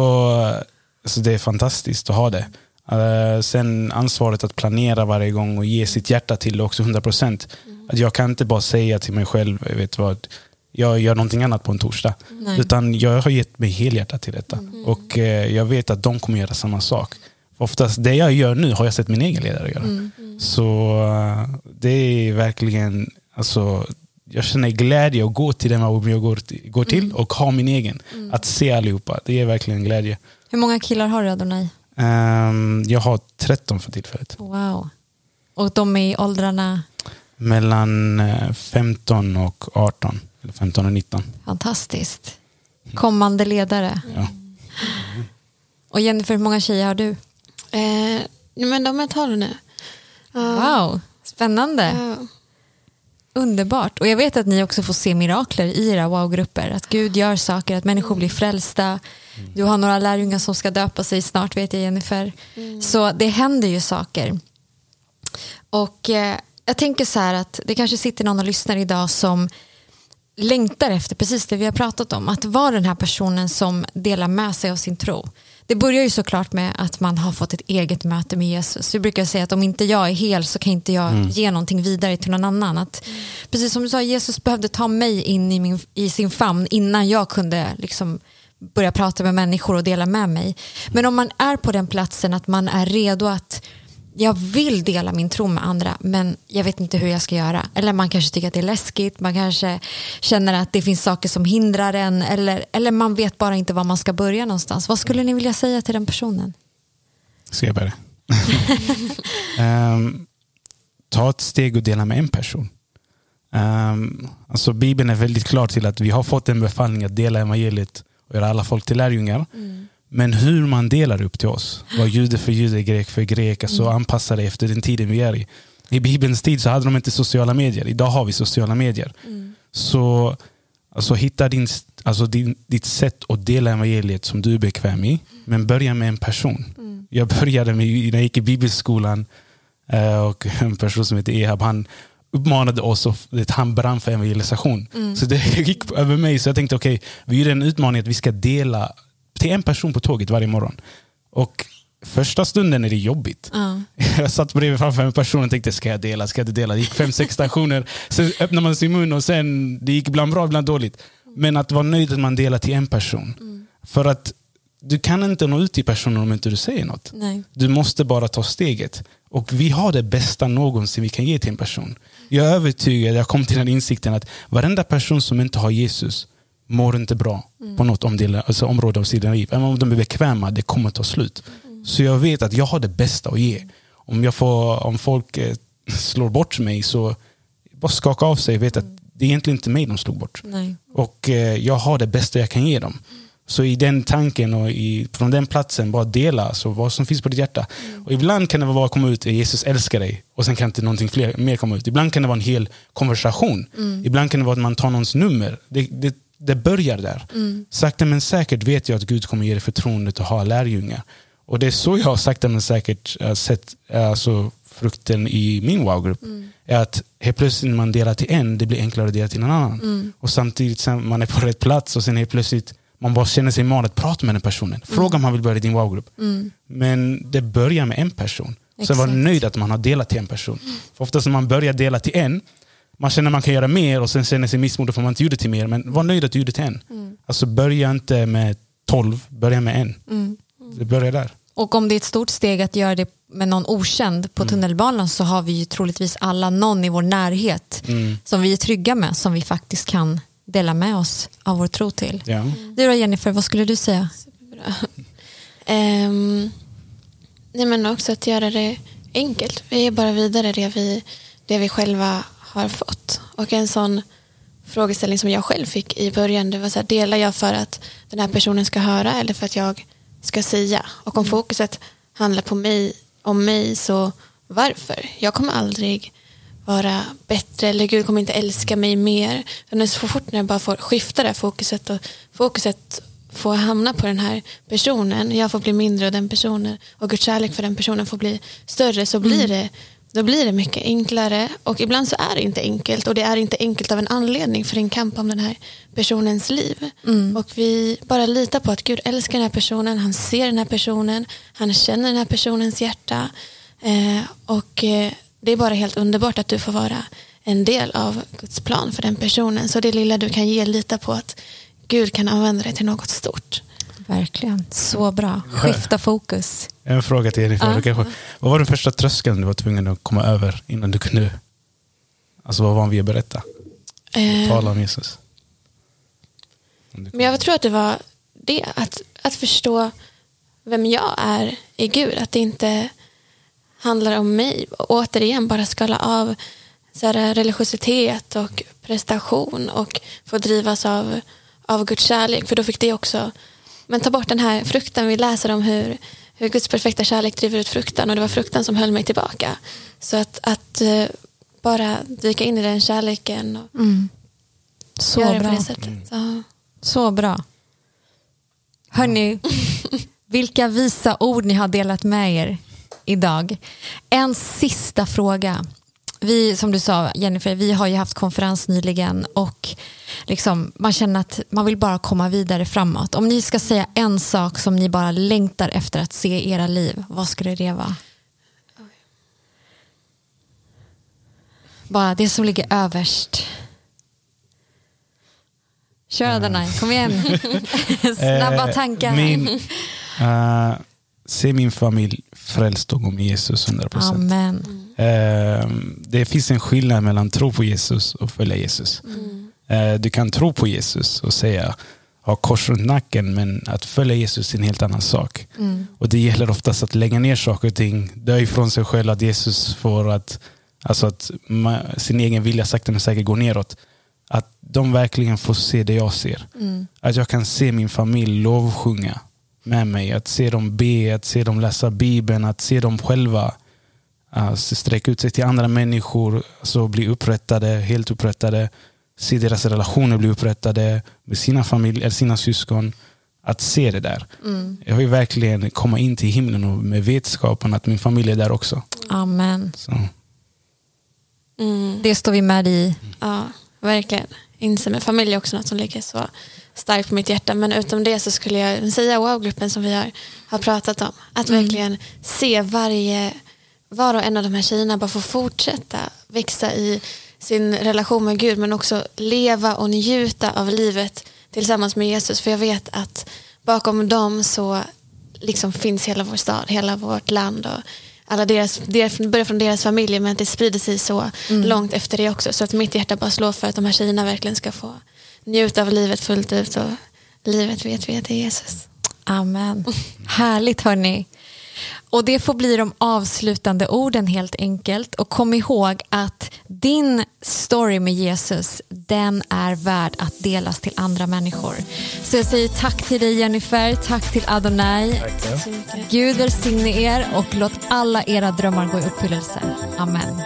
alltså, det är fantastiskt att ha det. Eh, sen ansvaret att planera varje gång och ge sitt hjärta till det också 100%. Att jag kan inte bara säga till mig själv, jag vet vad, jag gör någonting annat på en torsdag. Nej. Utan jag har gett mig helhjärtat till detta. Och eh, jag vet att de kommer göra samma sak. Oftast det jag gör nu har jag sett min egen ledare göra. Så eh, det är verkligen, alltså, jag känner glädje att gå till den här jag går till, går till och ha min egen. Att se allihopa, det är verkligen glädje. Hur många killar har du Adonai? Ehm, jag har 13 för tillfället. Wow. Och de är i åldrarna Mellan eh, 15 och 18. Eller 15 och 19. fantastiskt. Kommande ledare. Ja. Och Jennifer, hur många tjejer har du? Eh, men de är tolv nu. Ja. Wow, spännande. Ja. Underbart. Och jag vet att ni också får se mirakler i era wow-grupper. Att Gud gör saker, att människor blir frälsta. Du har några lärjungar som ska döpa sig snart vet jag Jennifer. Så det händer ju saker. Och eh, jag tänker så här att det kanske sitter någon och lyssnar idag som längtar efter precis det vi har pratat om. Att vara den här personen som delar med sig av sin tro. Det börjar ju såklart med att man har fått ett eget möte med Jesus. Vi brukar säga att om inte jag är hel så kan inte jag ge någonting vidare till någon annan. Att, Precis som du sa, Jesus behövde ta mig in i, min, i sin famn innan jag kunde liksom börja prata med människor och dela med mig. Men om man är på den platsen att man är redo att jag vill dela min tro med andra men jag vet inte hur jag ska göra. Eller man kanske tycker att det är läskigt, man kanske känner att det finns saker som hindrar en eller, eller man vet bara inte var man ska börja någonstans. Vad skulle ni vilja säga till den personen? Ska jag börja? Ehm, ta ett steg och dela med en person. Um, alltså Bibeln är väldigt klar till att vi har fått en befallning att dela evangeliet och göra alla folk till lärjungar. Men hur man delar upp till oss, vad jude för jude, grek för grek, alltså anpassa det efter den tiden vi är i. I Bibelns tid så hade de inte sociala medier, idag har vi sociala medier. Så alltså, hitta din, alltså, din, ditt sätt att dela evangeliet som du är bekväm i, men börja med en person. Jag började med, när jag gick i bibelskolan eh, och en person som heter Ehab, han uppmanade oss och han brann för evangelisation. Så det gick över mig, så jag tänkte okej, vi gör en utmaning att vi ska dela till en person på tåget varje morgon. Och första stunden är det jobbigt. Ja. Jag satt bredvid framför en person och tänkte, ska jag dela? Ska jag inte dela? Det gick fem, sex stationer. Sen öppnar man sin mun och sen, det gick ibland bra, ibland dåligt. Men att vara nöjd att man delar till en person. För att du kan inte nå ut till personen om inte du säger något. Nej. Du måste bara ta steget. Och vi har det bästa någonsin vi kan ge till en person. Jag är övertygad, jag kom till den insikten att varenda person som inte har Jesus mår inte bra på något omdel, alltså område av sina liv. Även om de är bekväma, det kommer ta slut. Så jag vet att jag har det bästa att ge. Om, jag får, om folk eh, slår bort mig så bara skaka av sig och veta att det är egentligen inte mig de slog bort. Nej. Och eh, jag har det bästa jag kan ge dem. Så i den tanken och i, från den platsen, bara dela alltså, vad som finns på ditt hjärta. Och ibland kan det bara komma ut Jesus älskar dig och sen kan inte någonting fler, mer komma ut. Ibland kan det vara en hel konversation. Ibland kan det vara att man tar någons nummer. Det, det, det börjar där. Sakta men säkert vet jag att Gud kommer ge dig förtroendet att ha lärjungar. Och det är så jag har sakta men säkert äh, sett alltså, frukten i min wow-grupp. Är att helt plötsligt när man delar till en, det blir enklare att dela till en annan. Och samtidigt sen man är på rätt plats och sen helt plötsligt man bara känner sig i att prata med den personen. Fråga om han vill börja i din wow-grupp. Men det börjar med en person. Sen var nöjd att man har delat till en person. För oftast när man börjar dela till en, man känner att man kan göra mer och sen känner sig missmodig för att man inte gjorde till mer. Men var nöjd att du gjorde till en. Alltså börja inte med tolv, börja med en. Det börjar där. Och om det är ett stort steg att göra det med någon okänd på tunnelbanan så har vi ju troligtvis alla någon i vår närhet som vi är trygga med som vi faktiskt kan dela med oss av vår tro till. Ja. Du då Jennifer, vad skulle du säga? Ehm, nej men också att göra det enkelt. Vi ger bara vidare det vi, det vi själva har fått. Och en sån frågeställning som jag själv fick i början, det var så här, delar jag för att den här personen ska höra eller för att jag ska säga? Och om fokuset handlar på mig, om mig, så varför? Jag kommer aldrig vara bättre eller Gud kommer inte älska mig mer. Så fort när jag bara får skifta det här fokuset och fokuset får hamna på den här personen, jag får bli mindre av den personen och Guds kärlek för den personen får bli större så blir det då blir det mycket enklare och ibland så är det inte enkelt och det är inte enkelt av en anledning för en kamp om den här personens liv. Och vi bara litar på att Gud älskar den här personen, han ser den här personen, han känner den här personens hjärta eh, och eh, det är bara helt underbart att du får vara en del av Guds plan för den personen. Så det lilla du kan ge, lita på att Gud kan använda det till något stort. Verkligen, så bra. Skifta fokus. En fråga till Jennifer. Ja. Kanske, vad var den första tröskeln du var tvungen att komma över innan du kunde Alltså vad var vi att berätta? Eh, Tala om Jesus. Om Men jag tror att det var det, att, att förstå vem jag är i Gud. Att det inte handlar om mig. Och återigen bara skala av så här, religiositet och prestation och få drivas av, av Guds kärlek. För då fick det också men ta bort den här fruktan. Vi läser om hur, hur Guds perfekta kärlek driver ut fruktan och det var fruktan som höll mig tillbaka. Så att, att eh, bara dyka in i den kärleken och Mm. Så göra det på bra. det sättet. Ja. Så bra. Hörni, vilka visa ord ni har delat med er idag. En sista fråga. Vi, som du sa Jennifer, vi har ju haft konferens nyligen och liksom, man känner att man vill bara komma vidare framåt. Om ni ska säga en sak som ni bara längtar efter att se i era liv, vad skulle det vara? Bara det som ligger överst. Kör Adonai, kom igen. Snabba Eh, tankar. Min, eh, se min familj frälst och gå med Jesus 100%. Amen. Eh, det finns en skillnad mellan tro på Jesus och följa Jesus. Eh, du kan tro på Jesus och säga ha kors runt nacken men att följa Jesus är en helt annan sak. Och Det gäller oftast att lägga ner saker och ting, dö ifrån sig själv, att Jesus får att, alltså att ma- sin egen vilja sakta men säkert går neråt. Att de verkligen får se det jag ser. Att jag kan se min familj lovsjunga med mig. Att se dem be, att se dem läsa Bibeln, att se dem själva alltså, sträcka ut sig till andra människor, alltså bli upprättade, helt upprättade. Se deras relationer bli upprättade med sina familjer, eller sina syskon. Att se det där. Jag vill verkligen komma in till himlen och med vetskapen att min familj är där också. Amen. Så. Mm. Det står vi med i. Ja, verkligen. Instämmer. Familj är också något som ligger så starkt på mitt hjärta. Men utom det så skulle jag säga wow-gruppen som vi har, har pratat om. Att verkligen se varje, var och en av de här tjejerna bara få fortsätta växa i sin relation med Gud men också leva och njuta av livet tillsammans med Jesus. För jag vet att bakom dem så liksom finns hela vår stad, hela vårt land och alla deras, deras, börjar från deras familjer men att det sprider sig så långt efter det också. Så att mitt hjärta bara slår för att de här tjejerna verkligen ska få njuta av livet fullt ut och livet vet vi att det är Jesus. Amen. Härligt hörni. Och det får bli de avslutande orden helt enkelt. Och kom ihåg att din story med Jesus, den är värd att delas till andra människor. Så jag säger tack till dig Jennifer, tack till Adonai. Mycket. Gud välsigne er och låt alla era drömmar gå i uppfyllelse. Amen.